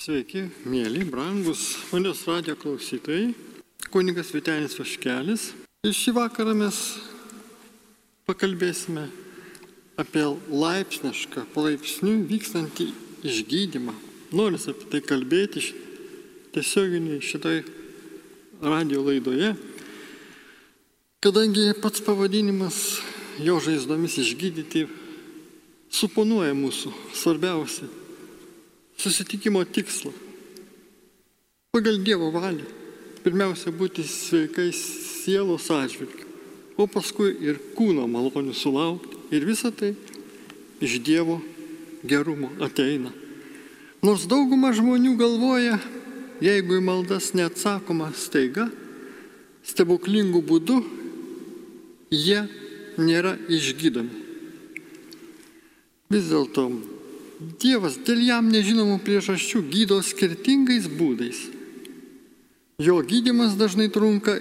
Sveiki, mėly, brangus manęs radio klausytojai, kunigas Vitenis Vaškelis. Ir šį vakarą mes pakalbėsime apie laipsnišką, palaipsniui vykstantį išgydymą. Noris apie tai kalbėti tiesioginiai šitoj radio laidoje, kadangi pats pavadinimas jo žaizdomis išgydyti suponuoja mūsų svarbiausia susitikimo tikslą. Pagal Dievo valią. Pirmiausia, būti sveikais sielos atžvilgiu, o paskui ir kūno malonių sulaukti. Ir visa tai iš Dievo gerumo ateina. Nors dauguma žmonių galvoja, jeigu į maldas neatsakoma staiga, stebuklingų būdų, jie nėra išgydomi. Vis dėlto Dievas dėl jam nežinomų priežasčių gydo skirtingais būdais. Jo gydimas dažnai trunka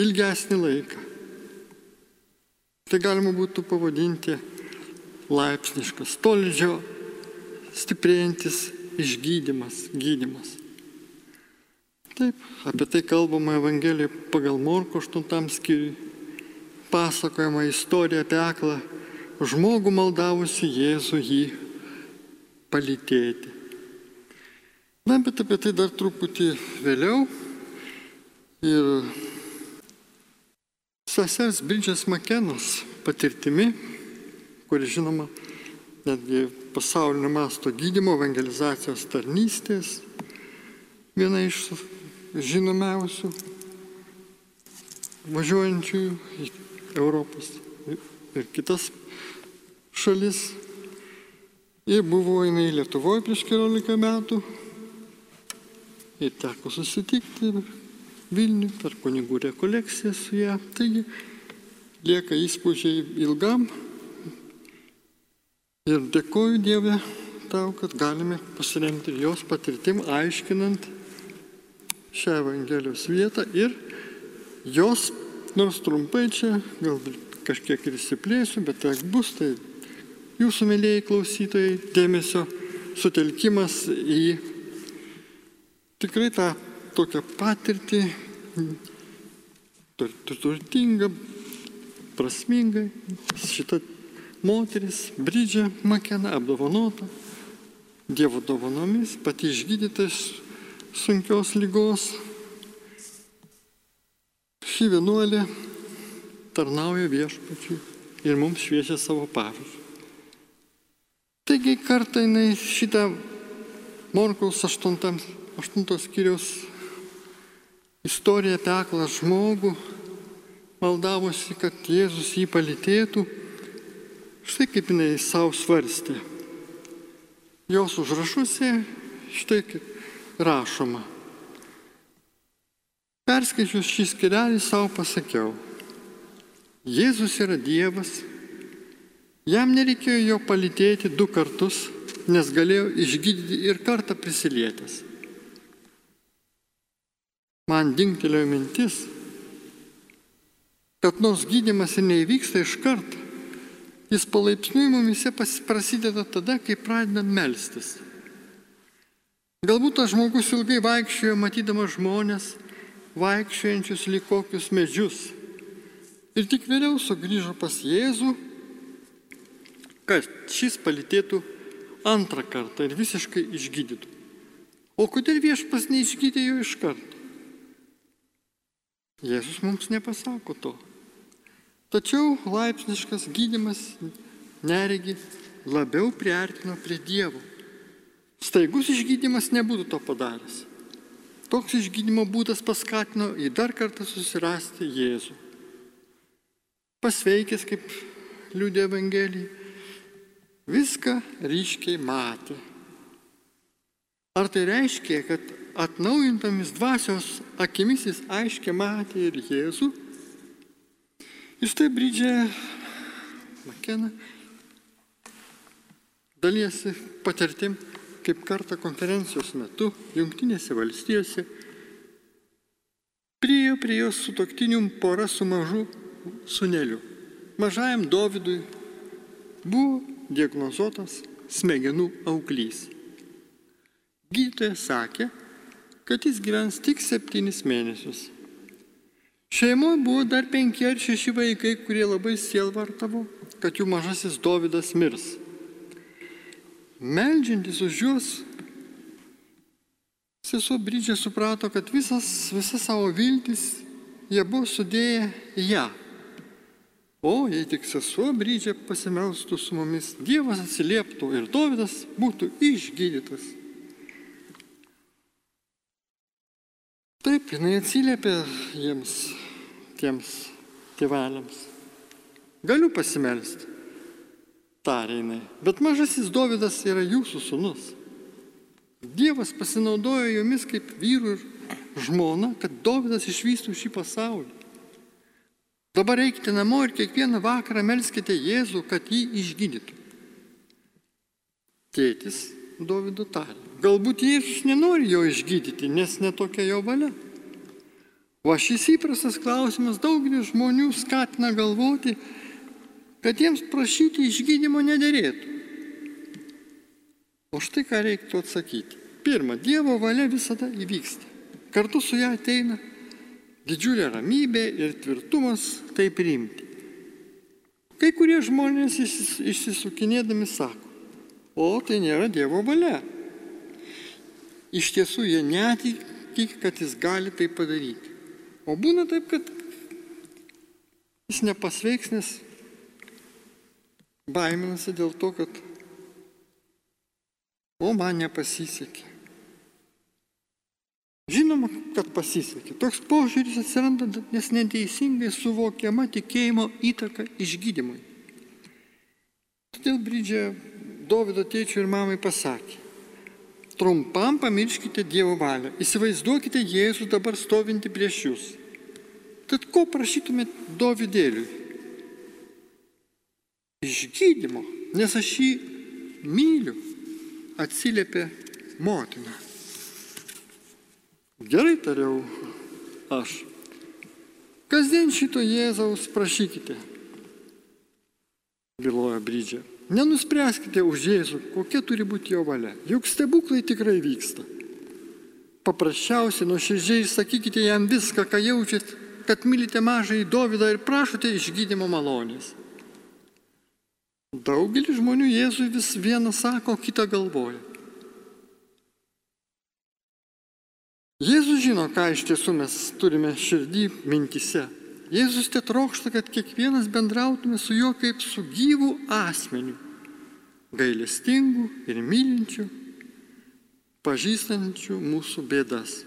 ilgesnį laiką. Tai galima būtų pavadinti laipsniškas, tolydžio stiprėjantis išgydymas, gydimas. Taip, apie tai kalbama Evangelijoje pagal Morko 8 skyriui. Pasakojama istorija apie aklą žmogų maldavusi Jėzų jį palytėti. Na, bet apie tai dar truputį vėliau. Ir sesers Bridžės Makenos patirtimi, kuri žinoma netgi pasaulinio masto gydimo evangelizacijos tarnystės, viena iš žinomiausių važiuojančių į Europos ir kitas šalis Ir buvo jinai Lietuvoje prieš keliolika metų. Ir teko susitikti Vilniui per kunigų rekolekciją su ją. Taigi lieka įspūdžiai ilgam. Ir dėkoju Dievė tau, kad galime pasiremti jos patirtim, aiškinant šią Evangelijos vietą ir jos, nors trumpai čia, galbūt kažkiek ir įsiplėsiu, bet tai bus, tai jūsų mėlyjei klausytojai, dėmesio sutelkimas į tikrai tą tokią patirtį, turtingą, prasmingą. Šitą moteris, Bridžia Makena, apdovanota Dievo dovanomis, pati išgydyta iš sunkios lygos. Ši vienuolė tarnauja viešpačiui ir mums šviečia savo pavyzdžių. Taigi kartą jinai šitą Morkaus 8, 8 skyriaus istoriją apie aklą žmogų maldavosi, kad Jėzus jį palytėtų. Štai kaip jinai savo svarstė. Jos užrašuose štai kaip rašoma. Perskaičius šį skirelį savo pasakiau. Jėzus yra Dievas Jam nereikėjo jo palytėti du kartus, nes galėjo išgydyti ir kartą prisilietęs. Man dingtelėjo mintis, kad nors gydimas ir neįvyksta iš karto, jis palaipsniui mumise prasideda tada, kai pradedam melstis. Galbūt tas žmogus ilgai vaikščiojo, matydamas žmonės, vaikščiojančius lyg kokius medžius. Ir tik vėliau sugrįžo pas Jėzų kad šis palytėtų antrą kartą ir visiškai išgydytų. O kodėl viešpas neišgydė jo iš karto? Jėzus mums nepasako to. Tačiau laipsniškas gydimas neregi labiau priartino prie Dievo. Staigus išgydymas nebūtų to padaręs. Toks išgydymo būdas paskatino į dar kartą susirasti Jėzų. Pasveikęs, kaip liūdė Evangelija, viską ryškiai matė. Ar tai reiškia, kad atnaujintomis dvasios akimis jis aiškiai matė ir Jėzų? Iš tai brydžia Makena dalyjasi patirtim, kaip kartą konferencijos metu Junktinėse valstijose priejo prie jos sutoktinium pora su mažu suneliu. Mažajam Dovydui buvo diagnozuotas smegenų auglys. gydytojas sakė, kad jis gyvens tik septynis mėnesius. Šeimoje buvo dar penki ar šeši vaikai, kurie labai sielvartavo, kad jų mažasis Dovydas mirs. Meldžiantis už juos, sesuo Brydžia suprato, kad visas, visas savo viltis jie buvo sudėję į ją. O jei tik sesuo Brydžia pasimelstų su mumis, Dievas atsilieptų ir Dovydas būtų išgydytas. Taip, jinai atsiliepė jiems, tiems tėveliams. Galiu pasimelsti tarė jinai. Bet mažasis Dovydas yra jūsų sunus. Dievas pasinaudojo jomis kaip vyrų ir žmona, kad Dovydas išvystų šį pasaulį. Dabar eikite namo ir kiekvieną vakarą melskite Jėzų, kad jį išgydytų. Tėtis Dovydo tarė. Galbūt Jėzus nenori jo išgydyti, nes netokia jo valia. O šis įprastas klausimas daugelį žmonių skatina galvoti, kad jiems prašyti išgydymo nederėtų. O štai ką reiktų atsakyti. Pirma, Dievo valia visada įvyksta. Kartu su ją ateina didžiulė ramybė ir tvirtumas tai priimti. Kai kurie žmonės išsisukinėdami sako, o tai nėra Dievo valia. Iš tiesų jie netiki, kad jis gali tai padaryti. O būna taip, kad jis nepasveiks, nes baiminasi dėl to, kad o man nepasisekė. Žinoma, kad pasisekė. Toks požiūris atsiranda, nes neteisingai suvokiama tikėjimo įtaka išgydymui. Todėl Brydžia Dovido tėčiui ir mamai pasakė, trumpam pamirškite Dievo valią, įsivaizduokite Jėzų dabar stovinti prieš jūs. Tad ko prašytumėt Dovydėliui? išgydymo, nes aš jį myliu, atsiliepė motina. Gerai tariau aš. Kasdien šito Jėzaus prašykite, byloja Brydžia. Nenuspręskite už Jėzų, kokia turi būti jo valia. Juk stebuklai tikrai vyksta. Paprasčiausiai nuoširdžiai sakykite jam viską, ką jaučiat, kad mylite mažą į Dovydą ir prašote išgydymo malonės. Daugelis žmonių Jėzui vis vieną sako, kitą galvoja. Žino, ką iš tiesų mes turime širdį mintise. Jėzus te trokšta, kad kiekvienas bendrautume su juo kaip su gyvu asmeniu, gailestingu ir mylinčiu, pažįstančiu mūsų bėdas.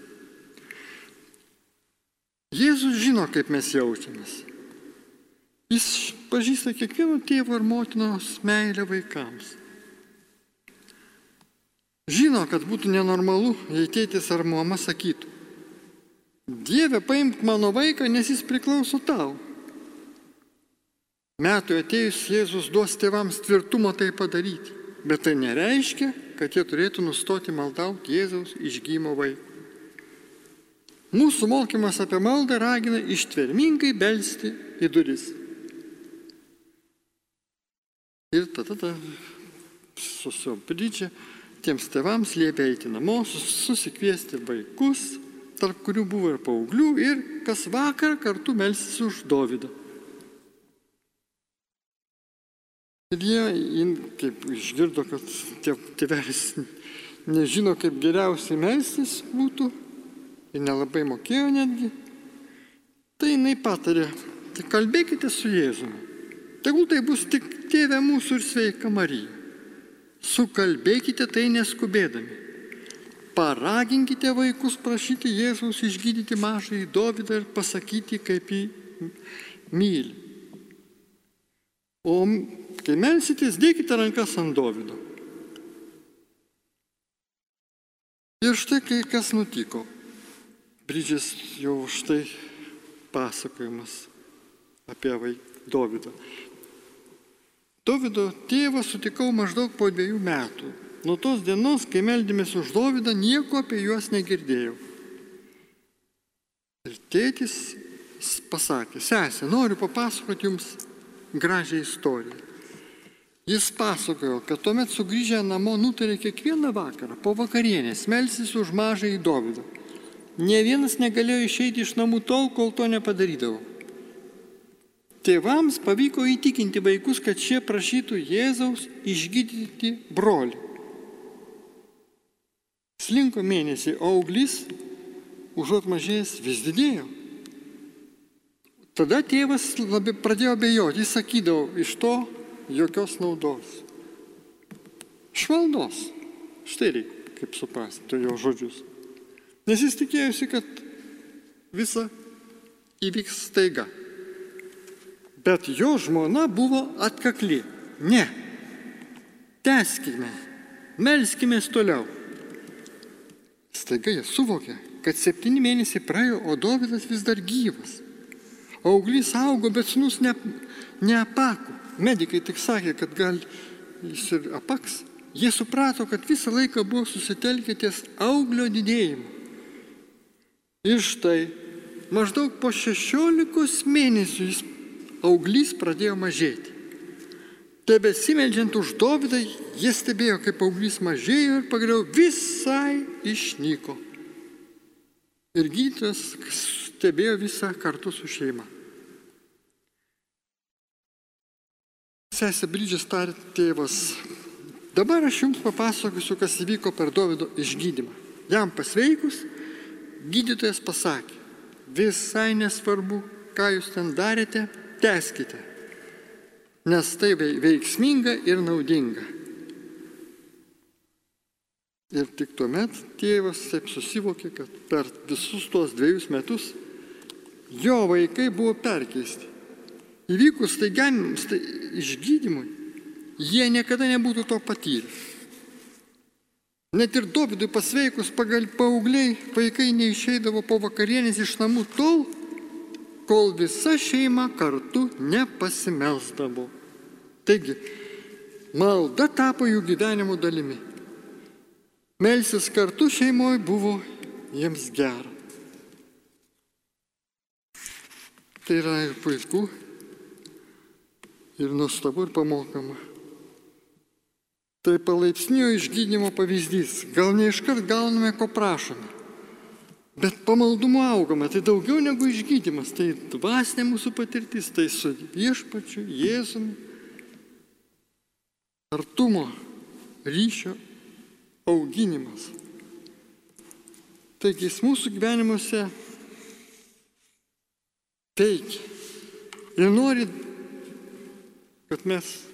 Jėzus žino, kaip mes jaučiamės. Jis pažįsta kiekvieno tėvo ir motinos meilę vaikams. Žino, kad būtų nenormalu, jei tėtis ar mama sakytų, Dieve, paimk mano vaiką, nes jis priklauso tau. Metų atėjus Jėzus duos tėvams tvirtumo tai padaryti, bet tai nereiškia, kad jie turėtų nustoti maldauti Jėzaus išgymo vaikų. Mūsų mokymas apie maldą ragina ištvermingai belsti į duris. Ir tada ta, susiopridžia, tiems tėvams liepia eiti namo, susikviesti vaikus, tarp kurių buvo ir paauglių, ir kas vakar kartu melsis už Dovydą. Ir jie, kaip išgirdo, kad tėvelis nežino, kaip geriausiai melstis būtų, ir nelabai mokėjo netgi, tai jinai patarė, tai kalbėkite su Jėzumi. Tegul tai bus tik tėvė mūsų ir sveika Marija. Sukalbėkite tai neskubėdami. Paraginkite vaikus prašyti Jėzaus išgydyti mažą į Dovydą ir pasakyti, kaip jį myli. O kai melsitės, dėkite rankas ant Dovydo. Ir štai kai kas nutiko. Brydžės jau štai pasakojimas apie Dovydą. Dovido tėvą sutikau maždaug po dviejų metų. Nuo tos dienos, kai meldėmės už Dovydą, nieko apie juos negirdėjau. Ir tėtis pasakė, sesė, noriu papasakoti jums gražią istoriją. Jis pasakojo, kad tuomet sugrįžę namo nutarė kiekvieną vakarą po vakarienės melsis už mažą į Dovydą. Ne vienas negalėjo išeiti iš namų tol, kol to nepadarydavo. Tėvams pavyko įtikinti vaikus, kad šie prašytų Jėzaus išgydyti brolį. Slinko mėnesį, o auglis užuot mažėjęs vis didėjo. Tada tėvas labai pradėjo bejoti, jis sakydavo, iš to jokios naudos. Švaldos. Štai reikia, kaip suprasti jo žodžius. Nes jis tikėjosi, kad visa įvyks staiga. Bet jo žmona buvo atkakli. Ne. Teskime. Melskime toliau. Staiga jie suvokė, kad septyni mėnesiai praėjo, o Dovydas vis dar gyvas. Auglys augo, bet sunus ne, neapako medikai tik sakė, kad gal jis ir apaks, jie suprato, kad visą laiką buvo susitelkę ties auglio didėjimu. Ir štai maždaug po 16 mėnesių jis auglys pradėjo mažėti. Tebesimeldžiant už Dovydą, jie stebėjo, kaip auglys mažėjo ir pagaliau visai išnyko. Ir gydytojas stebėjo visą kartu su šeima. Sesė Brydžias tarė tėvas, dabar aš jums papasakosiu, kas įvyko per Davido išgydymą. Jam pasveikus, gydytojas pasakė, visai nesvarbu, ką jūs ten darėte, teskite, nes tai veiksminga ir naudinga. Ir tik tuomet tėvas taip susivokė, kad per visus tuos dviejus metus jo vaikai buvo perkeisti. Įvykus staigiam tai išgydymui, jie niekada nebūtų to patyrę. Net ir Dovydui pasveikus pagal paaugliai vaikai neišeidavo po vakarienės iš namų tol, kol visa šeima kartu nepasimelsdavo. Taigi, malda tapo jų gyvenimo dalimi. Melsis kartu šeimoje buvo jiems gera. Tai yra ir puiku, ir nuostabu ir pamokama. Tai palaipsnio išgydymo pavyzdys. Gal ne iškart gauname, ko prašome. Bet pamaldumu augame, tai daugiau negu išgydymas, tai dvasinė mūsų patirtis, tai su viešpačiu, Jėzumi, artumo, ryšio auginimas. Taigi jis mūsų gyvenimuose veikia ir nori kad mes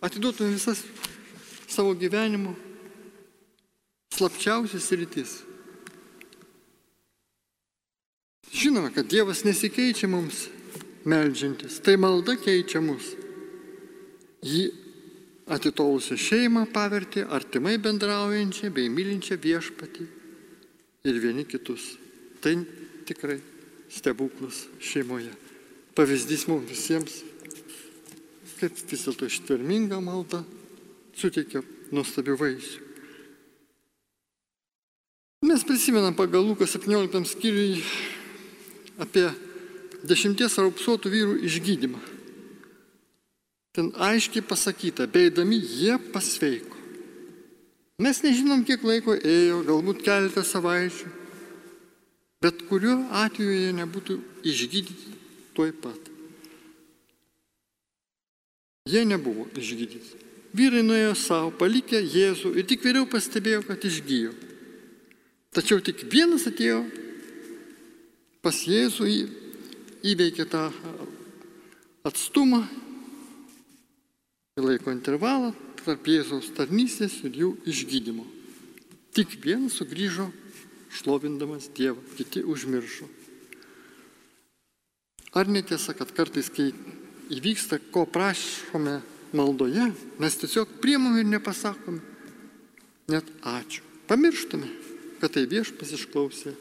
atiduotume visas savo gyvenimo slapčiausias rytis. Žinoma, kad Dievas nesikeičia mums melžiantis, tai malda keičia mus. Jį atitolusią šeimą pavertė artimai bendraujančią bei mylinčią viešpatį ir vieni kitus. Tai tikrai stebuklas šeimoje. Pavyzdys mums visiems kaip vis dėlto ištverminga malda suteikia nuostabių vaisių. Mes prisimenam pagal Lukas 17 skyriui apie dešimties raupsuotų vyrų išgydymą. Ten aiškiai pasakyta, beidami jie pasveiko. Mes nežinom, kiek laiko ėjo, galbūt keletą savaičių, bet kuriuo atveju jie nebūtų išgydyti tuoj pat. Jie nebuvo išgydyti. Vyrai nuėjo savo, palikę Jėzų ir tik vėliau pastebėjo, kad išgyjo. Tačiau tik vienas atėjo pas Jėzų, įveikė tą atstumą, laiko intervalą tarp Jėzaus tarnystės ir jų išgydymo. Tik vienas sugrįžo šlovindamas Dievą, kiti užmiršo. Ar netiesa, kad kartais, kai įvyksta, ko prašome maldoje, mes tiesiog priimame ir nepasakome net ačiū. Pamirštame, kad tai viešpas išklausė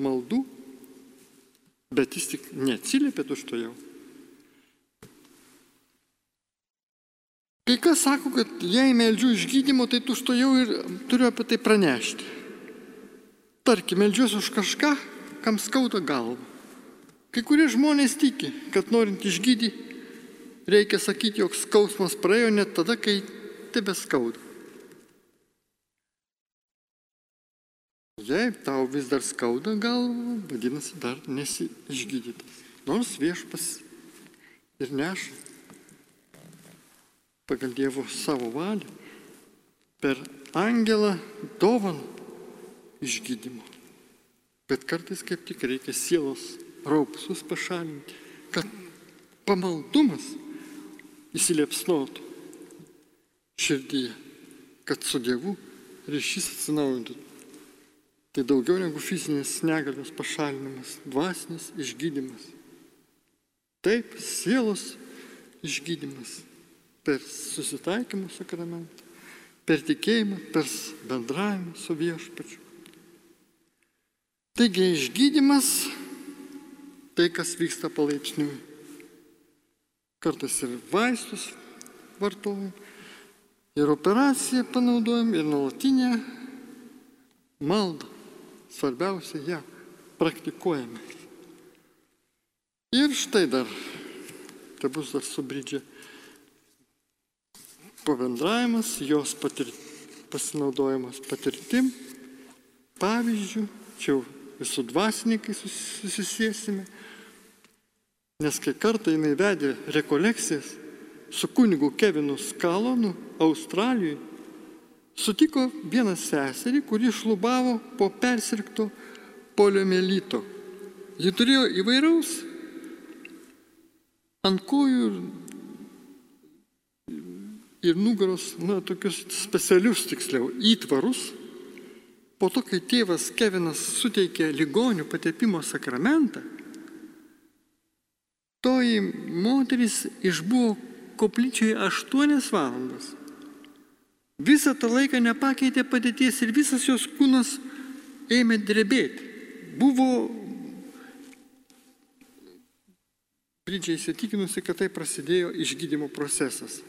maldų, bet jis tik neatsiliepė tušto Kai kas sako, kad jei meldžiu išgydymo, tai tušto jau ir turiu apie tai pranešti. Tarkim, meldžiuosi už kažką, kam skauda galvą. Kai kurie žmonės tiki, kad norint išgydyti, reikia sakyti, jog skausmas praėjo net tada, kai tebe skauda. Jei tau vis dar skauda galva, vadinasi, dar nesi išgydytas. Nors viešpas ir neša pagal Dievo savo valią per angelą dovaną išgydymo. Bet kartais kaip tik reikia sielos raupsus pašalinti, kad pamaldumas įsiliepsnotų širdyje, kad su Dievu ryšys atsinaujintų. Tai daugiau negu fizinės negalios pašalinimas, dvasinis išgydymas. Taip, sielos išgydymas per susitaikymą sakramentą, per tikėjimą, per bendravimą su viešpačiu. Taigi išgydymas tai, kas vyksta palaipsniui. Kartais ir vaistus vartojam, ir operaciją panaudojam, ir nuolatinę maldą. Svarbiausia, ją praktikuojame. Ir štai dar, tai bus dar subridžia pabendravimas, jos patir, pasinaudojimas patirtim, pavyzdžių, čia jau su dvasininkai susisėsime. Nes kai kartą jinai vedė rekolekcijas su kunigu Kevinu Skalonu Australijoje, sutiko vieną seserį, kuri šlubavo po persirkto poliomelito. Ji turėjo įvairaus ant kojų ir, nugaros, na, tokius specialius tiksliau, įtvarus po to, kai tėvas Kevinas suteikė ligonių patepimo sakramentą, toji moteris išbuvo koplyčioje aštuonias valandas. Visą tą laiką nepakeitė padėties ir visas jos kūnas ėmė drebėti. Buvo Bridžiai įsitikinusi, kad tai prasidėjo išgydymo procesas.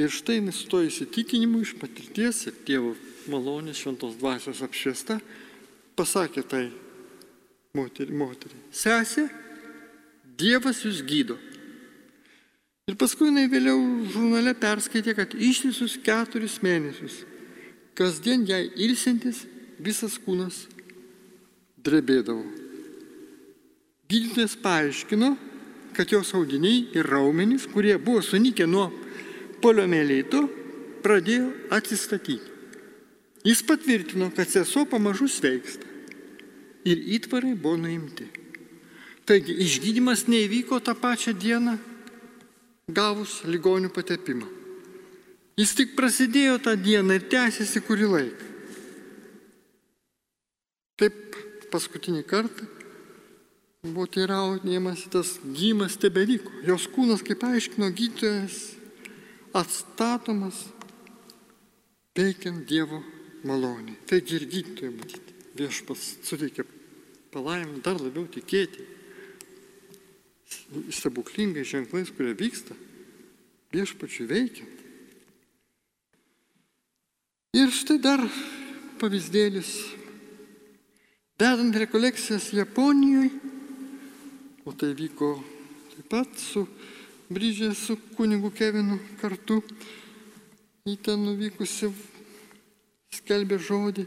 Ir štai su to įsitikinimu iš patirties ir tėvo malonės šventos dvasios apšviesta pasakė tai moteriai, moteriai sesė, Dievas jūs gydo. Ir paskui jinai vėliau žurnale perskaitė, kad ištisus keturis mėnesius, kasdien jai ilsintis, visas kūnas drebėdavo. Gydytojas paaiškino, kad jos audiniai ir raumenys, kurie buvo sunykę nuo poliomelito pradėjo atsistatyti. Jis patvirtino, kad sesuo pamažu sveiksta ir įtvarai buvo nuimti. Taigi išgydymas neįvyko tą pačią dieną gavus ligonių patepimą. Jis tik prasidėjo tą dieną ir tęsiasi kurį laiką. Taip paskutinį kartą buvo teiraudėjimas tas gymas tebevyko. Jos kūnas, kaip aiškino gydytojas, atstatomas veikiant Dievo malonį. Taigi ir gydytojai matyti. Viešpas suteikia palaimą dar labiau tikėti stebuklingai ženklais, kurie vyksta viešpačių veikiant. Ir štai dar pavyzdėlis. Dedant rekolekcijas Japonijoje, o tai vyko taip pat su Bryžė su kunigu Kevinu kartu į ten nuvykusi skelbė žodį.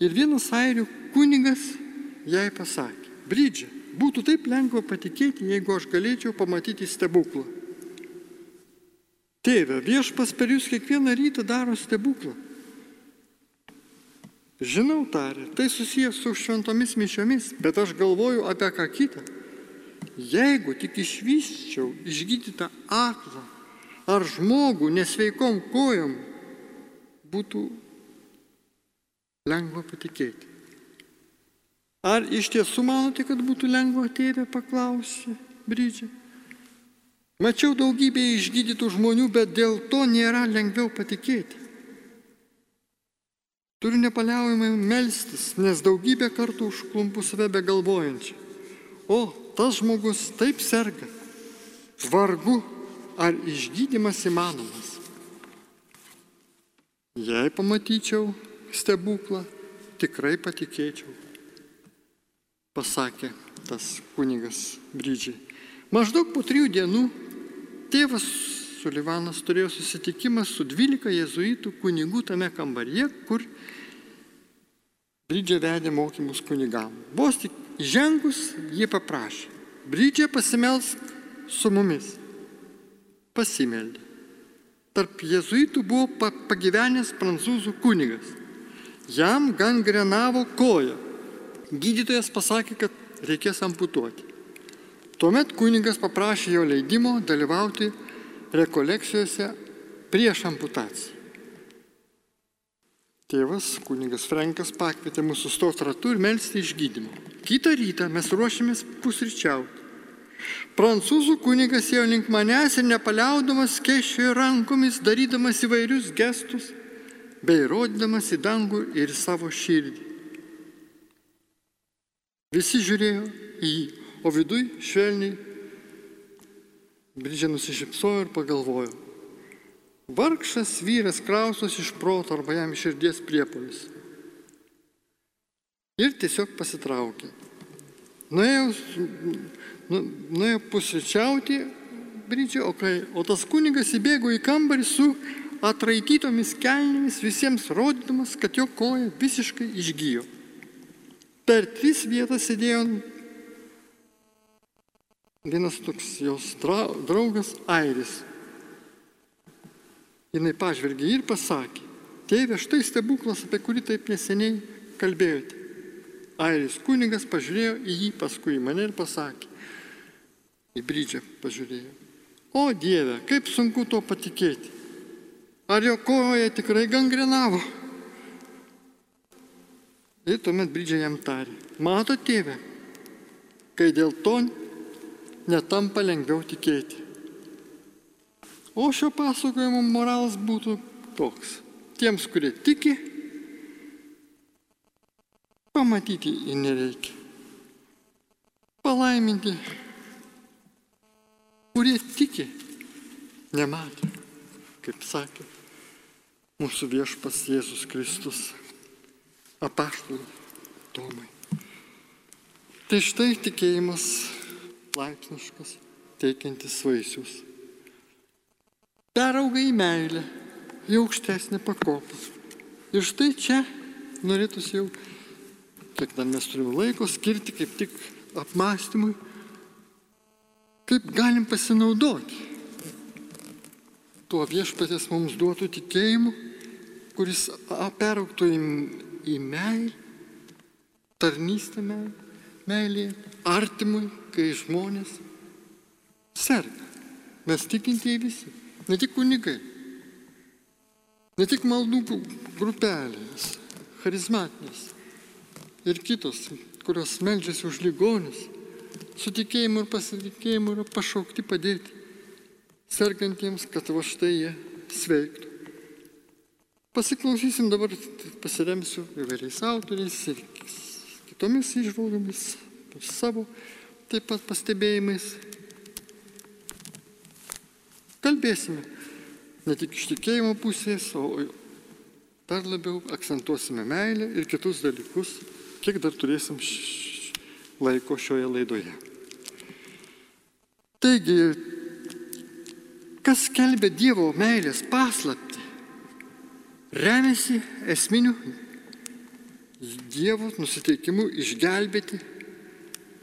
Ir vienas airių kunigas jai pasakė, Bridžė, būtų taip lengva patikėti, jeigu aš galėčiau pamatyti stebuklą. Tėve, viešpas per jūs kiekvieną rytą daro stebuklą. Žinau, tarė, tai susijęs su šventomis mišiomis, bet aš galvoju apie ką kitą. Jeigu tik išvyščiau išgydytą aklą ar žmogų nesveikom kojom, būtų lengva patikėti. Ar iš tiesų manote, kad būtų lengva tėvė paklausė Brydžiai? Mačiau daugybę išgydytų žmonių, bet dėl to nėra lengviau patikėti. Turiu nepaliaujamai melstis, nes daugybę kartų užklumpu save be galvojančią. O, tas žmogus taip serga. Vargu, ar išgydymas įmanomas. Jei pamatyčiau stebuklą, tikrai patikėčiau, pasakė tas kunigas Brydžiai. Maždaug po trijų dienų tėvas Sulivanas turėjo susitikimą su 12 jezuitų kunigų tame kambaryje, kur Brydžia vedė mokymus kunigam. Vos tik įžengus, jie paprašė. Brydžia pasimelsk su mumis. Pasimeldė. Tarp jezuitų buvo pagyvenęs prancūzų kunigas. Jam gangrenavo koją. Gydytojas pasakė, kad reikės amputuoti. Tuomet kunigas paprašė jo leidimo dalyvauti rekolekcijose prieš amputaciją. Tėvas, kunigas Frankas, pakvietė mus sustoti ratu ir melstį išgydymą. Kitą rytą mes ruošėmės pusryčiauti. Prancūzų kunigas jau link manęs ir nepaliaudamas kešiojo rankomis, darydamas įvairius gestus, bei rodydamas į dangų ir savo širdį. Visi žiūrėjo į jį, o viduj švelniai Bridžė nusišypsojo ir pagalvojo. Vargšas vyras krausos iš proto arba jam širdies priepolis. Ir tiesiog pasitraukė. Nuėjau, nu, nuėjau pusryčiauti Bridžė, o, kai, o tas kunigas įbėgo į kambarį su atraitytomis kelnėmis, visiems rodydamas, kad jo koja visiškai išgyjo. Per tris vietas sėdėjo vienas toks jos draugas Airis. Jis pažvelgė ir pasakė, tėve, štai stebuklas, apie kurį taip neseniai kalbėjote. Airis kunigas pažiūrėjo į jį, paskui į mane ir pasakė, į brydžią pažiūrėjo. O Dieve, kaip sunku to patikėti. Ar jo kojoje tikrai gangrenavo? Ir tuomet brydžiai jam tarė, mato tėve, kai dėl to netampa lengviau tikėti. O šio pasakojimo moralas būtų toks. Tiems, kurie tiki, pamatyti jį nereikia. Palaiminti, kurie tiki, nematė, kaip sakė mūsų viešpas Jėzus Kristus, apaštalai Tomai. Tai štai tikėjimas laipsniškas, teikiantis vaisius. Perauga į meilę, į aukštesnę pakopą. Ir štai čia norėtųsi jau, kiek dar mes turime laiko, skirti kaip tik apmąstymui, kaip galim pasinaudoti tuo viešpatės mums duotų tikėjimu, kuris peraugtų į, į meilę, tarnystę meilę, meilėje, artimui, kai žmonės serga. Mes tikintieji visi, ne tik kunigai, ne tik maldų grupelės, charizmatinės ir kitos, kurios meldžiasi už ligonius, su tikėjimu ir pasitikėjimu yra pašaukti padėti sergantiems, kad va štai jie sveiktų. Pasiklausysim dabar, pasiremsiu įvairiais autoriais ir kitomis išvalgomis, savo taip pat pastebėjimais. Kalbėsime ne tik iš tikėjimo pusės, o dar labiau akcentuosime meilę ir kitus dalykus, kiek dar turėsim laiko šioje laidoje. Taigi, kas kelbė Dievo meilės paslapti, remiasi esminiu Dievo nusiteikimu išgelbėti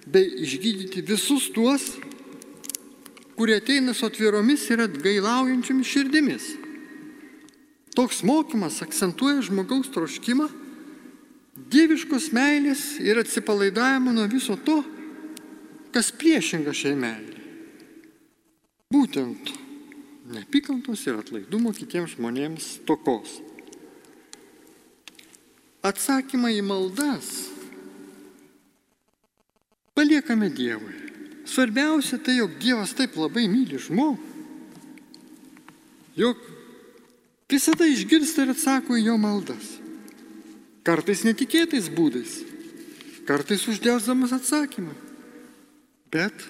bei išgydyti visus tuos, kurie ateina su atviromis ir atgailaujančiamis širdimis. Toks mokymas akcentuoja žmogaus troškimą, dieviškos meilės ir atsipalaidavimo nuo viso to, kas priešinga šiai meiliai. Būtent neapykantos ir atlaidumo kitiems žmonėms tokos. Atsakymą į maldas paliekame Dievui. Svarbiausia tai, jog Dievas taip labai myli žmogų, jog visada išgirsta ir atsako į jo maldas. Kartais netikėtais būdais, kartais uždėsdamas atsakymą, bet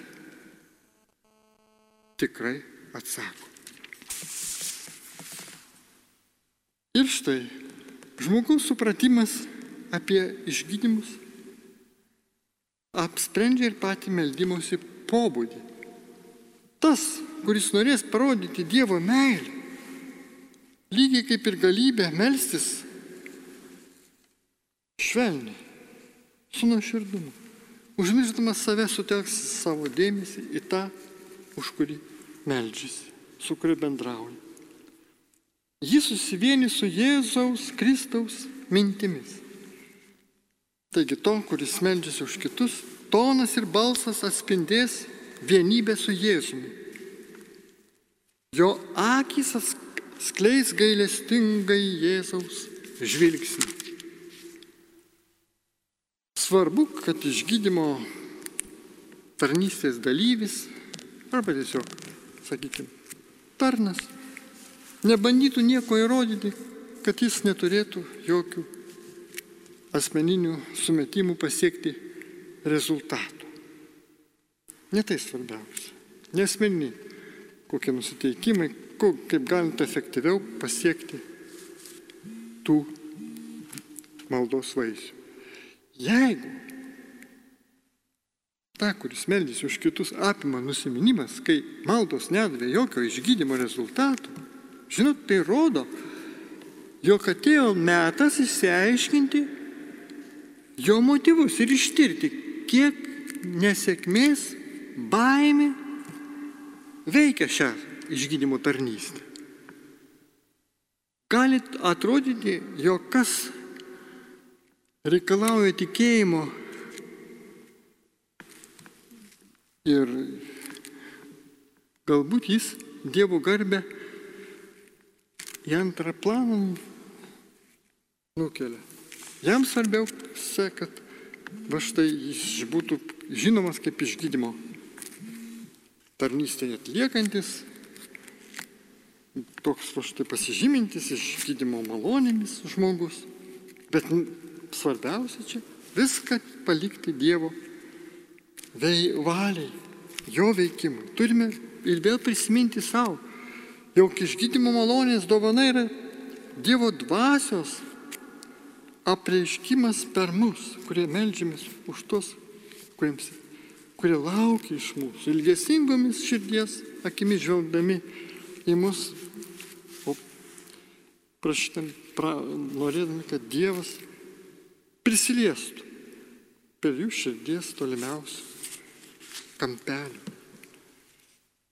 tikrai atsako. Ir štai žmogaus supratimas apie išgydymus apsprendžia ir patį meldymosi pobūdį. Tas, kuris norės parodyti Dievo meilę, lygiai kaip ir galybė melstis švelniai, su nuoširdumu, užmiršdamas save sutelks savo dėmesį į tą, už kurį meldžiasi, su kuriuo bendrauja. Jis susivieni su Jėzaus Kristaus mintimis. Taigi to, kuris meldžiasi už kitus, tonas ir balsas atspindės vienybę su Jėzumi. Jo akis skleis gailestingai Jėzaus žvilgsnį. Svarbu, kad išgydymo tarnystės dalyvis, arba tiesiog, sakykime, tarnas, nebandytų nieko įrodyti, kad jis neturėtų jokių asmeninių sumetimų pasiekti rezultatų. Ne tai svarbiausia. Nesmeniniai kokie nusiteikimai, kaip galint efektyviau pasiekti tų maldos vaisių. Jeigu ta, kuris meldys už kitus, apima nusiminimas, kai maldos nedavė jokio išgydymo rezultatų, žinot, tai rodo, jog atėjo metas išsiaiškinti jo motyvus ir ištirti, kiek nesėkmės, baimė veikia šią išgydymo tarnystę. Galit atrodyti, jog kas reikalauja tikėjimo ir galbūt jis Dievo garbę į antrą planą nukelia. Jam svarbiausia, kad va štai jis būtų žinomas kaip išgydymo tarnystėje atliekantis, toks va štai pasižymintis išgydymo malonėmis žmogus. Bet svarbiausia čia viską palikti Dievo valiai, jo veikimui. Turime ir vėl prisiminti savo, jog išgydymo malonės dovana yra Dievo dvasios apreiškimas per mus, kurie melžiamės už tos, kuriems, kurie laukia iš mūsų, ilgesingomis širdies akimis žvelgdami į mus, o prašydami, pra, norėdami, kad Dievas prisiliestų per jų širdies tolimiausių kampelių.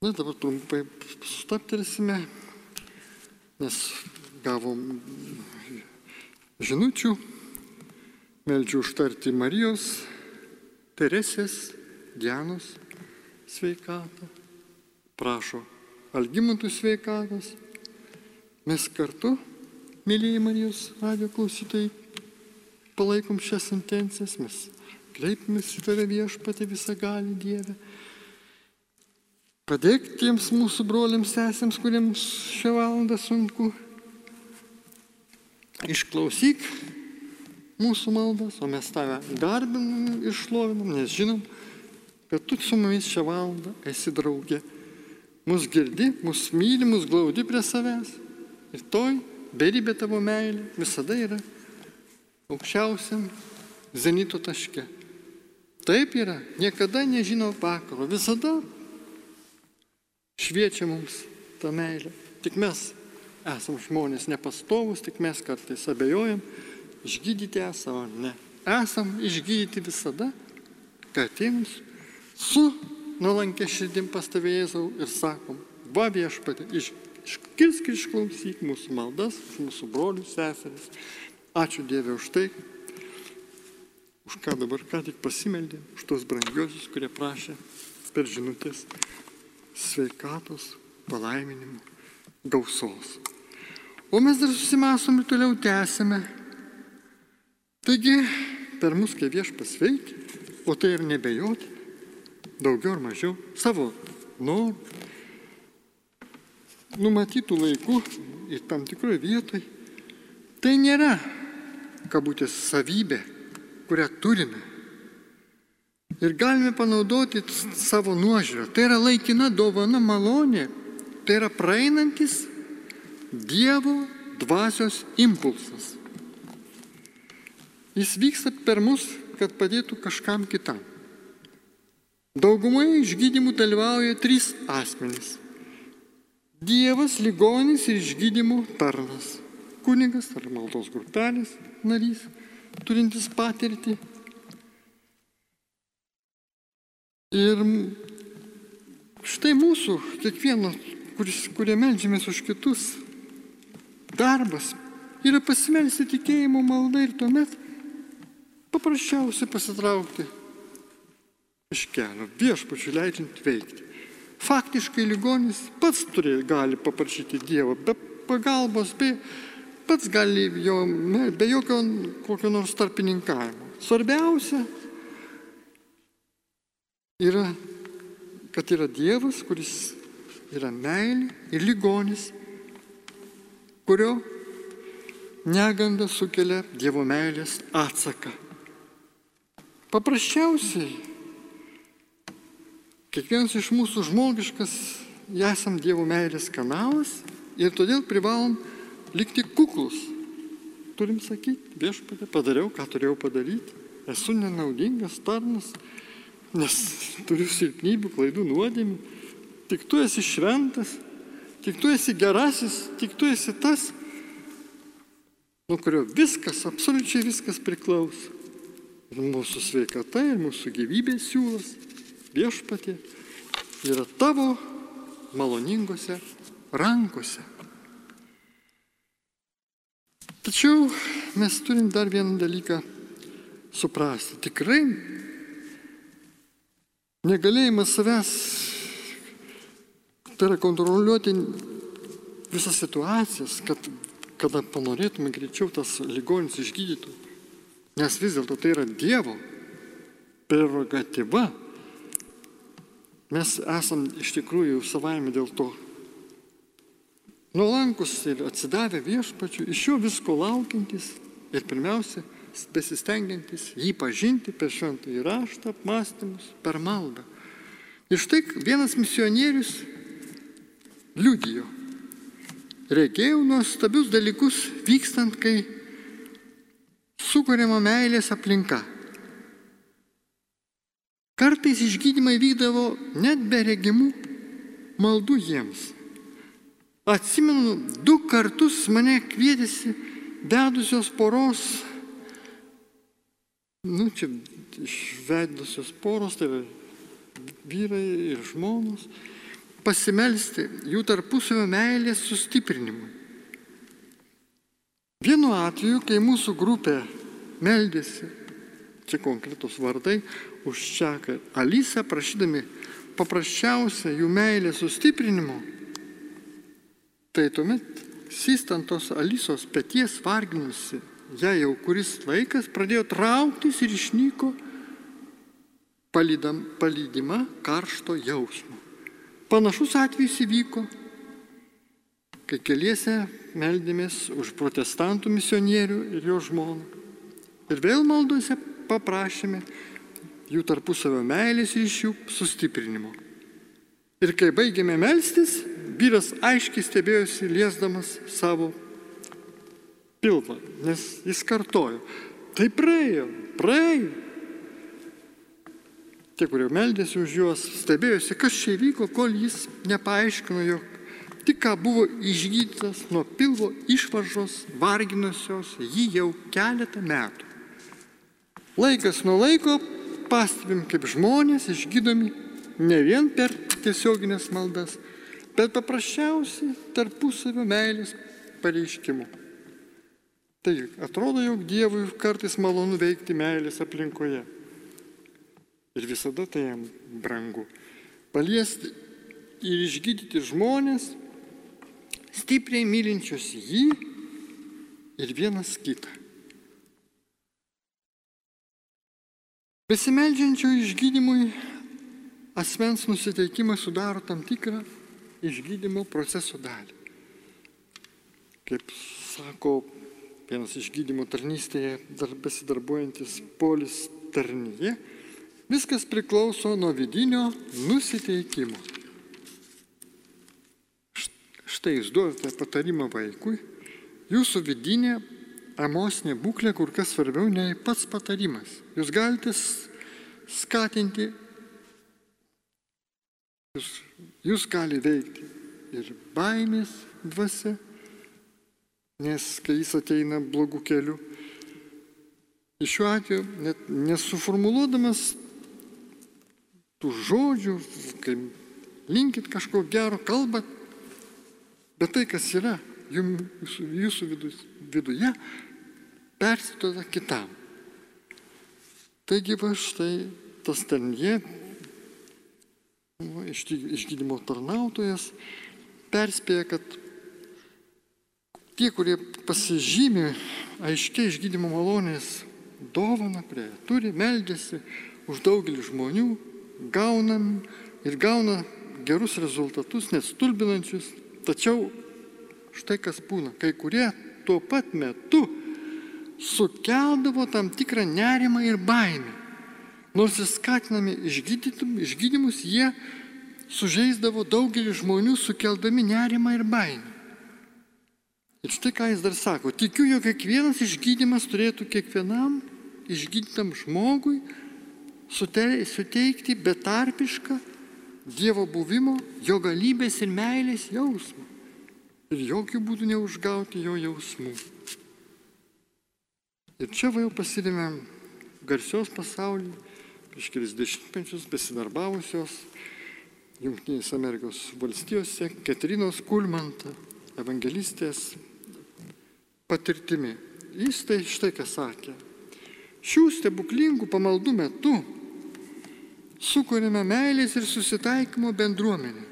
Na dabar trumpai sustaptelsime, nes gavom žinučių, meldžiu užtarti Marijos, Teresės, Dianos sveikatą, prašo Algimantų sveikatos. Mes kartu, mėlyje Marijos radio klausytojai, palaikom šias intencijas, mes kreipiamės į tave viešpatį visą gali Dievę. Padėk tiems mūsų broliams sesėms, kuriems šią valandą sunku. Išklausyk mūsų maldas, o mes tave garbinam ir šlovinam, nes žinom, kad tu su mumis šią valandą esi draugė. Mus girdi, mus myli, mus glaudi prie savęs. Ir toj beribė tavo meilė visada yra aukščiausiam zenito taške. Taip yra, niekada nežino vakaro, visada šviečia mums ta meilė. Tik mes esam žmonės nepastovus, tik mes kartais abejojam, išgydyti esam ar ne. Esam išgydyti visada, kad atėjus su nuolankė širdim pas tave Jėzau ir sakom, va viešpatė, iškirsk ir išklausyk mūsų maldas, mūsų brolius, seseris. Ačiū Dievė už tai, už ką dabar ką tik pasimeldė, už tos brangiosius, kurie prašė per žinutės sveikatos, palaiminimų, gausos. O mes dar susimasom ir toliau tęsime. Taigi, per mus kaip viešpas veikia, o tai ir nebejoti, daugiau ar mažiau savo norų, numatytų laikų ir tam tikroje vietoje. Tai nėra kabutės savybė, kurią turime. Ir galime panaudoti savo nuožiūrą. Tai yra laikina dovana malonė. Tai yra praeinantis Dievo dvasios impulsas. Jis vyksta per mus, kad padėtų kažkam kitam. Daugumoje išgydymų dalyvauja trys asmenys. Dievas ligonis ir išgydymo tarnas. Kunigas ar maldos grupelės narys, turintis patirtį. Ir štai mūsų, kiekvieno, kuris, kurie melžiamės už kitus, darbas yra pasimelsti tikėjimo malda ir tuomet paprasčiausiai pasitraukti iš kelio, viešpačių leidžiant veikti. Faktiškai ligonis pats turi, gali paprašyti Dievo, be pagalbos, be, pats gali jo, be jokio kokio nors tarpininkavimo. Svarbiausia yra, kad yra Dievas, kuris yra meilė ir ligonis, kurio neganda sukelia Dievo meilės atsaką. Paprasčiausiai, kiekvienas iš mūsų žmogiškas, esam Dievo meilės kanalas ir todėl privalom likti kuklus. Turim sakyti, viešpatė, padariau, ką turėjau padaryti, esu nenaudingas tarnas, nes turiu silpnybių, klaidų, nuodėmių, tik tu esi šventas, tik tu esi gerasis, tik tu esi tas, nuo kurio viskas, absoliučiai viskas priklauso. Ir mūsų sveikata, ir mūsų gyvybės siūlas, viešpatė, yra tavo maloningose rankose. Tačiau mes turim dar vieną dalyką suprasti. Tikrai negalėjimas savęs, tai yra kontroliuoti visas situacijas, kad kada panorėtume greičiau tas ligonis išgydytų. Nes vis dėlto tai yra Dievo prerogatyva. Mes esam iš tikrųjų savaime dėl to nuolankus ir atsidavę viešpačiu, iš jo visko laukiantis ir pirmiausia, besistengiantis jį pažinti per šventą įraštą, apmąstymus, per maldą. Ir štai vienas misionierius liudijo, regėjau nuostabius dalykus vykstant, kai sukūrėma meilės aplinka. Kartais išgydymai vykdavo net be regimų maldų jiems. Atsimenu, du kartus mane kvietėsi vedusios poros, nu čia išvedusios poros, tai yra vyrai ir žmonos, pasimelsti jų tarpusavio meilės sustiprinimui. Vienu atveju, kai mūsų grupė meldėsi, čia konkretus vardai, už Čeką Alysą, prašydami paprasčiausią jų meilės sustiprinimo, tai tuomet sistant tos Alysos pėties varginusi, ją jau kuris laikas pradėjo trauktis ir išnyko palydam, palydima karšto jausmo. Panašus atvejis įvyko, kai keliese meldėmės už protestantų misionierių ir jo žmoną. Ir vėl maldose paprašėme jų tarpusavio meilės ryšių sustiprinimo. Ir kai baigėme melstis, vyras aiškiai stebėjosi liesdamas savo pilvą, nes jis kartojo, tai praėjo, praėjo. Tie, kurie meldėsi už juos, stebėjosi, kas čia įvyko, kol jis nepaaiškino, jog tik ką buvo išgydytas nuo pilvo išvaržos varginusios jį jau keletą metų. Laikas nuo laiko pastebim, kaip žmonės išgydomi ne vien per tiesioginės maldas, bet paprasčiausiai tarpusavio meilės pareiškimu. Tai atrodo, jog Dievui kartais malonu veikti meilės aplinkoje. Ir visada tai jam brangu. Paliesti ir išgydyti žmonės, stipriai mylinčius jį ir vienas kitą. Besimeldžiančio išgydymui asmens nusiteikimas sudaro tam tikrą išgydymo proceso dalį. Kaip sako vienas išgydymo tarnystėje dar besidarbuojantis polis tarnyje, Viskas priklauso nuo vidinio nusiteikimo. Štai jūs duodate patarimą vaikui, jūsų vidinė emocinė būklė kur kas svarbiau nei pats patarimas. Jūs galite skatinti, jūs, jūs gali veikti ir baimės dvasia, nes kai jis ateina blogų kelių, iš šiuo atveju net nesuformuluodamas tų žodžių, kai linkit kažko gero kalbat, bet tai, kas yra jum, jūsų, jūsų vidus, viduje, persitoda kitam. Taigi va štai tas ten jie, išgydymo tarnautojas, perspėja, kad tie, kurie pasižymė aiškiai išgydymo malonės dovana, kurie turi, meldėsi už daugelį žmonių, gaunam ir gauna gerus rezultatus, nestulbinančius, tačiau štai kas būna, kai kurie tuo pat metu sukeldavo tam tikrą nerimą ir baimę. Nors ir skatinami išgydymus, jie sužeisdavo daugelį žmonių, sukeldami nerimą ir baimę. Ir štai ką jis dar sako, tikiu, jog kiekvienas išgydymas turėtų kiekvienam išgydytam žmogui suteikti betarpišką Dievo buvimo, jo galybės ir meilės jausmą. Ir jokių būdų neužgauti jo jausmų. Ir čia va jau pasirėmėm garsios pasaulį, prieš kelis dešimtmečius besidarbavusios Junktinės Amerikos valstijose Katrinos Kulmanta, evangelistės patirtimi. Jis tai štai ką sakė. Šių stebuklingų pamaldų metu sukūrėme meilės ir susitaikymo bendruomenę.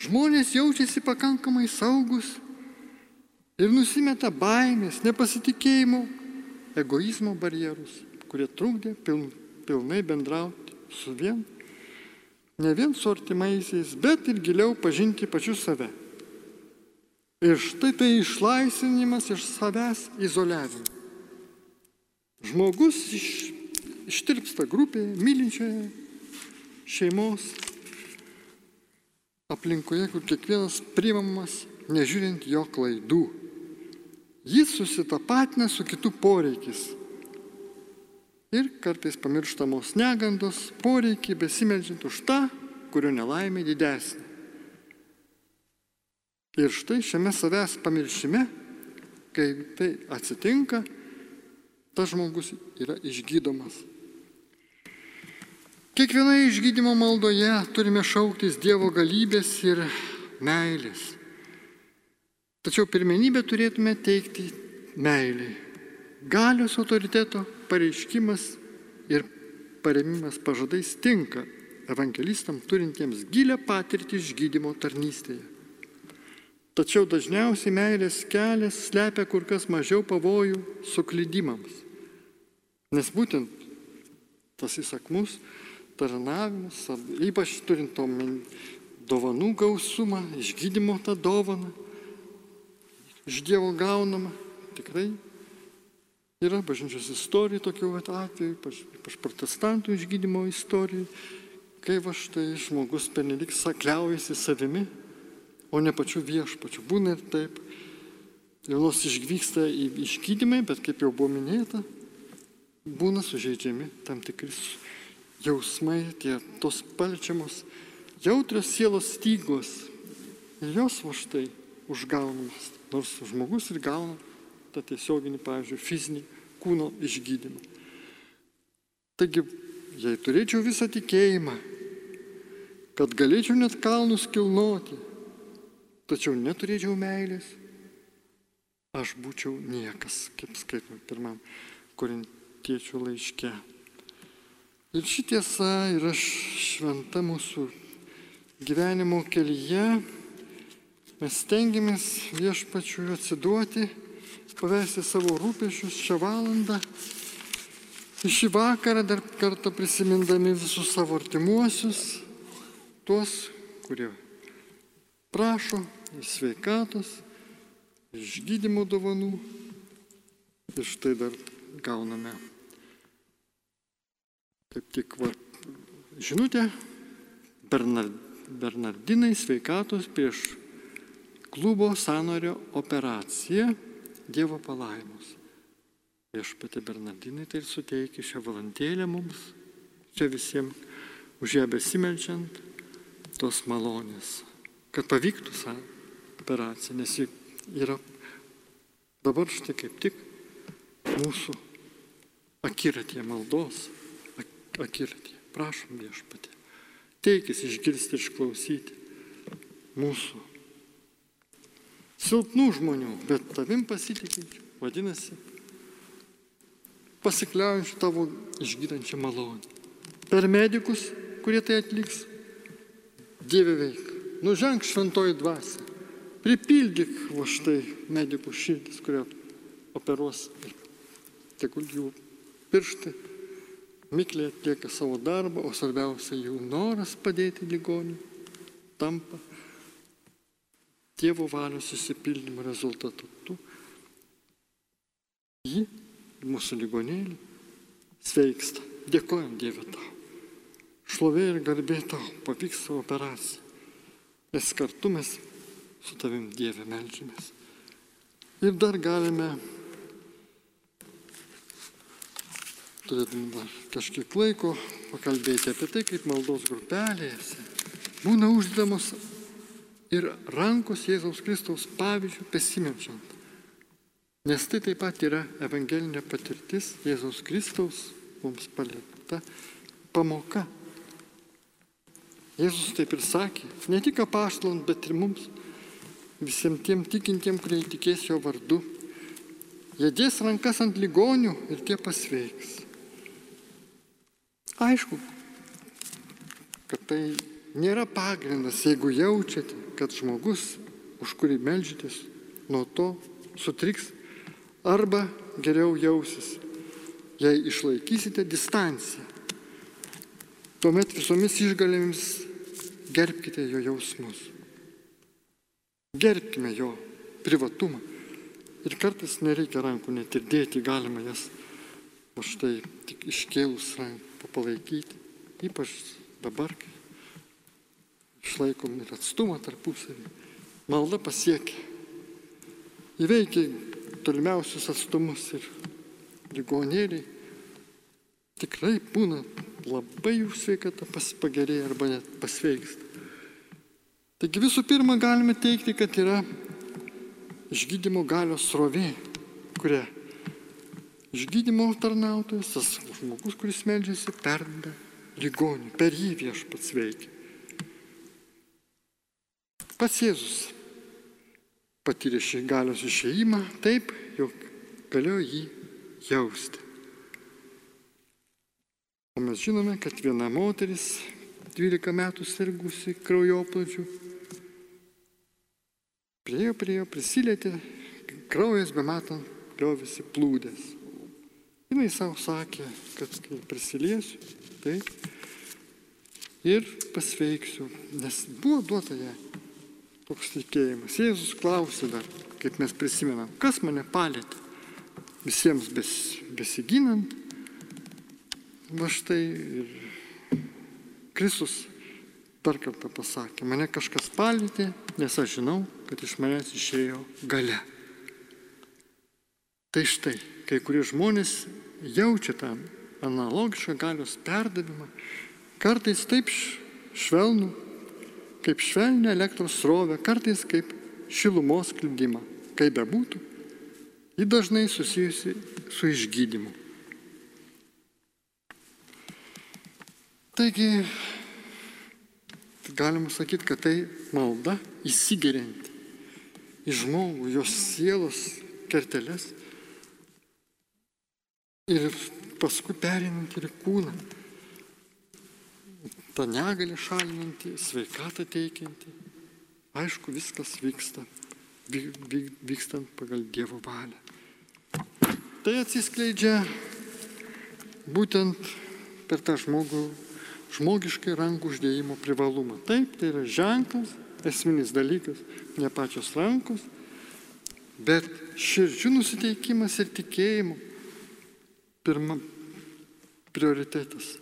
Žmonės jaučiasi pakankamai saugus ir nusimeta baimės, nepasitikėjimo egoizmo barjerus, kurie trukdė pil, pilnai bendrauti su vien, ne vien su artimaisiais, bet ir giliau pažinti pačius save. Ir štai tai išlaisvinimas iš savęs izoliavimo. Žmogus iš, ištirpsta grupėje, mylinčioje šeimos aplinkoje, kur kiekvienas priimamas, nežiūrint jo klaidų. Jis susitapatina su kitų poreikis. Ir kartais pamirštamos negandos, poreikiai besimeldžiant už tą, kurio nelaimė didesnė. Ir štai šiame savęs pamiršime, kai tai atsitinka, tas žmogus yra išgydomas. Kiekvienoje išgydymo maldoje turime šauktis Dievo galybės ir meilės. Tačiau pirmenybę turėtume teikti meiliai. Galios autoriteto pareiškimas ir paremimas pažadais tinka evangelistam turintiems gilę patirtį išgydymo tarnystėje. Tačiau dažniausiai meilės kelias slepia kur kas mažiau pavojų suklydimams. Nes būtent tas įsakmus tarnavimas, ypač turint omeny dovanų gausumą, išgydymo tą dovaną, iš Dievo gaunama. Tikrai yra bažnyčios istorija tokių atvejų, ypač, protestantų išgydymo istorija, kai va štai žmogus pernelik sakliaujasi savimi, o ne pačiu viešpačiu. Būna ir taip. Ir nors išvyksta į išgydymai, bet kaip jau buvo minėta, būna sužeidžiami tam tikris jausmai, tie tos palčiamos, jautrios sielos stygos. Ir jos va štai užgaunamas nors žmogus ir gauna tą tiesioginį, pavyzdžiui, fizinį kūno išgydymą. Taigi, jei turėčiau visą tikėjimą, kad galėčiau net kalnus kilnoti, tačiau neturėčiau meilės, aš būčiau niekas, kaip skaitome pirmam korintiečių laiške. Ir ši tiesa yra šventa mūsų gyvenimo kelyje Mes stengiamės viešpačiui atsiduoti, pavesti savo rūpešius šią valandą. Ir šį vakarą dar kartą prisimindami visus savo artimuosius, tuos, kurie prašo iš sveikatos, iš gydimo dovanų. Ir štai dar gauname. Kaip tik va, žinutė, Bernardinai sveikatos prieš klubo sąnario operacija Dievo palaimus. Viešpatė Bernardinai tai suteikia šią valandėlę mums, čia visiems už ją besimelčiant, tos malonės. kad pavyktų tą operaciją, nes ji yra dabar štai kaip tik mūsų akiratė maldos, akiratė. Prašom viešpatį. Teikis išgirsti ir išklausyti mūsų silpnų žmonių, bet tavim pasitikinčių, vadinasi, pasikliaujančių tavo išgydančią malonę. Per medikus, kurie tai atliks, Dieve veik. Nuženk šventoji dvasia. Pripildyk va štai medikų širdis, kurie operuos. Tegul jų pirštai mikliai atlieka savo darbą, o svarbiausia jų noras padėti ligoniui tampa Dievo valios įsipildymo rezultatu. Tu jį, mūsų ligonėlį, sveiksta. Dėkojam Dievui tau. Šlovė ir garbė tau, pavyks savo operaciją. Nes kartu mes su tavim Dieve melžiamės. Ir dar galime, dar kažkiek laiko, pakalbėti apie tai, kaip maldos grupelėse būna uždamos ir rankos Jėzaus Kristaus pavyzdžių besimečiant. Nes tai taip pat yra evangelinė patirtis Jėzaus Kristaus mums palikta pamoka. Jėzus taip ir sakė, ne tik apaštalant, bet ir mums, visiems tiem tikintiem, kurie tikės jo vardu. Jie dės rankas ant ligonių ir tie pasveiks. Aišku, kad tai nėra pagrindas, jeigu jaučiate, kad žmogus, už kurį melžytės, nuo to sutriks arba geriau jausis, jei išlaikysite distanciją. Tuomet visomis išgalėmis gerbkite jo jausmus. Gerbkime jo privatumą. Ir kartais nereikia rankų net ir dėti, galima jas o štai tik iškėlus rankų palaikyti. Ypač dabar, kai išlaikom ir atstumą tarpusavį. Malda pasiekia. Įveikia tolimiausius atstumus ir ligonėliai. Tikrai būna labai jų sveikata pagerėja arba net pasveiksta. Taigi visų pirma galime teikti, kad yra išgydymo galios srovė, kuria išgydymo tarnautojas, tas žmogus, kuris meldžiasi, perdeda ligonių, per jį viešpats veikia. Pats Jėzus patyrė šį galios išeimą taip, jog galėjo jį jausti. O mes žinome, kad viena moteris 12 metų sirgusi kraujoplodžių priejo prie jo, prisilietė, kraujas be matant liovėsi plūdės. Jis savo sakė, kad kai prisiliesiu, tai ir pasveiksiu, nes buvo duota jai toks tikėjimas. Jėzus klausė dar, kaip mes prisimenam, kas mane palėtė. Visiems bes, besiginant, va štai ir Kristus dar kartą pasakė, mane kažkas palėtė, nes aš žinau, kad iš manęs išėjo gale. Tai štai, kai kurie žmonės jaučia tą analogišką galios perdavimą, kartais taip švelnų, kaip švelnę elektros srovę, kartais kaip šilumos klydimą. Kaip bebūtų, ji dažnai susijusi su išgydymu. Taigi, galima sakyti, kad tai malda įsigerinti į žmogų, jos sielos kerteles ir paskui perinant ir kūną tą negalį šalinantį, sveikatą teikiantį. Aišku, viskas vyksta, vykstant pagal Dievo valią. Tai atsiskleidžia būtent per tą žmogų, žmogiškai rankų uždėjimo privalumą. Taip, tai yra ženklas, esminis dalykas, ne pačios rankos, bet širdžių nusiteikimas ir tikėjimo pirma prioritetas.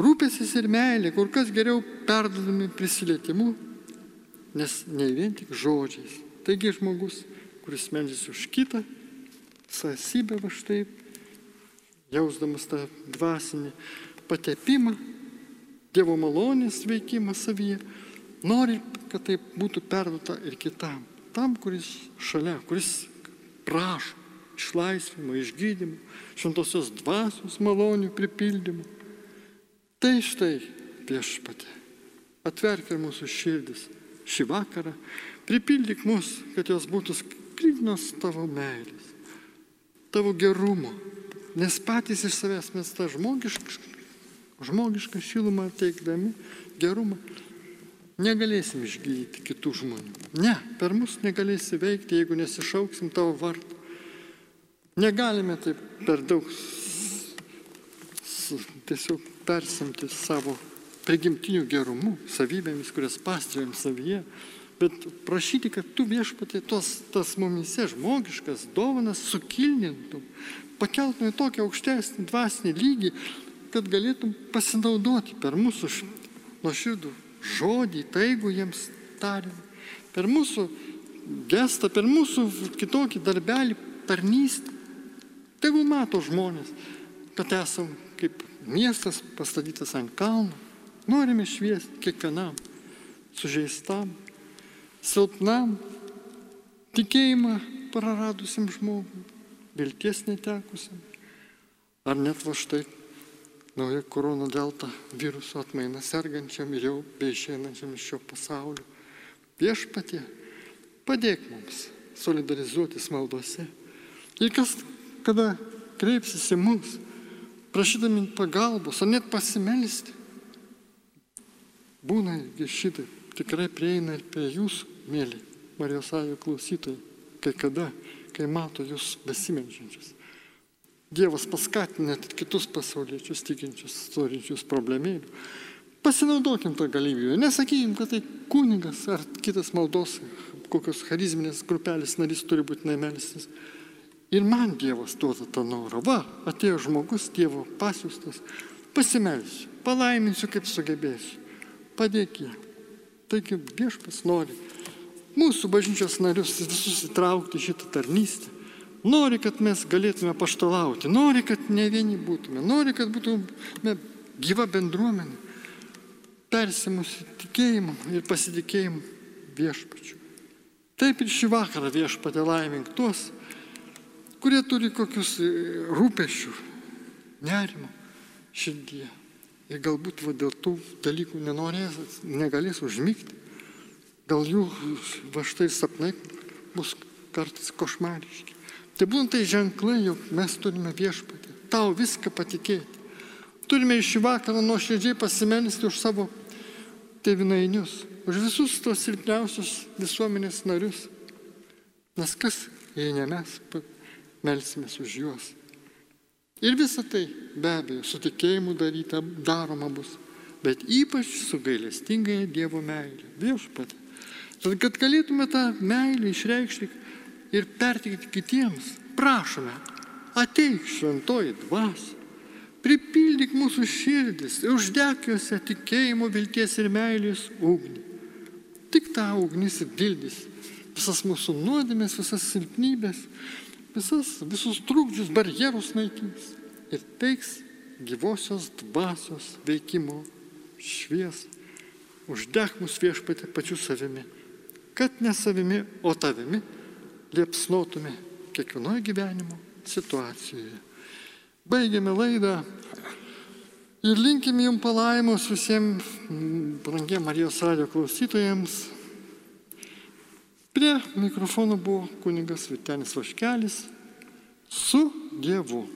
Rūpėsis ir meilė kur kas geriau perdodami prisilietimu, nes ne vien tik žodžiais. Taigi žmogus, kuris meldžiasi už kitą, sąsybę va štai, jausdamas tą dvasinį patepimą, Dievo malonės veikimą savyje, Nori, kad tai būtų perduota ir kitam. Tam, kuris šalia, kuris prašo išlaisvinimo, išgydymo, šventosios dvasios malonių pripildymų. Tai štai viešpatė, atverk ir mūsų širdis šį vakarą, pripildyk mus, kad jos būtų sklidinos tavo meilės, tavo gerumo, nes patys iš savęs mes tą žmogišką, žmogišką šilumą teikdami, gerumą, negalėsim išgydyti kitų žmonių. Ne, per mus negalėsi veikti, jeigu nesišauksim tavo vardą. Negalime taip per daug tiesiog persimti savo prigimtinių gerumų, savybėmis, kurias pastriam savyje, bet prašyti, kad tu viešpatė tos, tas mumise žmogiškas dovanas sukilnintum, pakeltum į tokį aukštesnį dvasinį lygį, kad galėtum pasinaudoti per mūsų nuoširdų žodį, taigų jiems tariant, per mūsų gestą, per mūsų kitokį darbelį, tarnystę. Tegul mato žmonės, kad esam kaip miestas pastatytas ant kalno. Norime šviesti kiekvienam sužeistam, silpnam, tikėjimą praradusiam žmogui, vilties netekusiam. Ar net va štai nauja korona delta viruso atmaina sergančiam ir jau beišeinančiam iš šio pasaulio. Viešpatie, padėk mums solidarizuotis maldose. Ir kas, kada kreipsis į mus, prašydami pagalbos, ar net pasimelsti, būna šitai tikrai prieina ir prie jūsų, mėly Marijos Ajo klausytojai, kai kada, kai mato jūs besimeldžiančius. Dievas paskatina net kitus pasauliečius tikinčius, turinčius problemėlių. Pasinaudokim tą galimybę. Nesakykim, kad tai kunigas ar kitas maldos, kokios charizminės grupelės narys turi būti nemelstis. Ir man Dievas duoda tą norą. Va, atėjo žmogus, Dievo pasiūstas. Pasimelsiu, palaiminsiu, kaip sugebėsiu. Padėk jam. Taigi viešpas nori mūsų bažnyčios narius visus įtraukti šitą tarnystę. Nori, kad mes galėtume paštalauti, nori, kad ne vieni būtume, nori, kad būtume gyva bendruomenė, persimusi tikėjimu ir pasitikėjimu viešpačiu. Taip ir šį vakarą viešpatė laimink tuos, kurie turi kokius e, rūpešių, nerimo širdyje. Ir galbūt va, dėl tų dalykų nenorės, negalės užmygti. Gal jų va štai sapnai bus kartais košmariški. Tai būtent tai ženklai, jog mes turime viešpatį, tau viską patikėti. Turime iš vakarą nuoširdžiai pasimelsti už savo tėvinainius, už visus tos silpniausius visuomenės narius. Nes kas, jei ne mes, melsimės už juos. Ir visa tai be abejo su tikėjimu daryta, daroma bus, bet ypač su gailestingai Dievo meilė, viešpatė. Tad kad galėtume tą meilę išreikšti ir perteikti kitiems, prašome, ateik šventoji dvasia, pripildyk mūsų širdis ir uždek juose tikėjimo, vilties ir meilės ugnį. Tik ta ugnis ir dildys visas mūsų nuodėmės, visas silpnybės, visas, visus trukdžius, barjerus naikins ir teiks gyvosios dvasios veikimo šviesą. Uždek mus viešpatė pačiu savimi, kad ne savimi, o tavimi liepsnotume kiekvienoje gyvenimo situacijoje. Baigiame laidą ir linkime jums palaimus visiems brangiem Marijos radio klausytojams. Prie mikrofono buvo kunigas Vitenis Vaškelis su Dievu.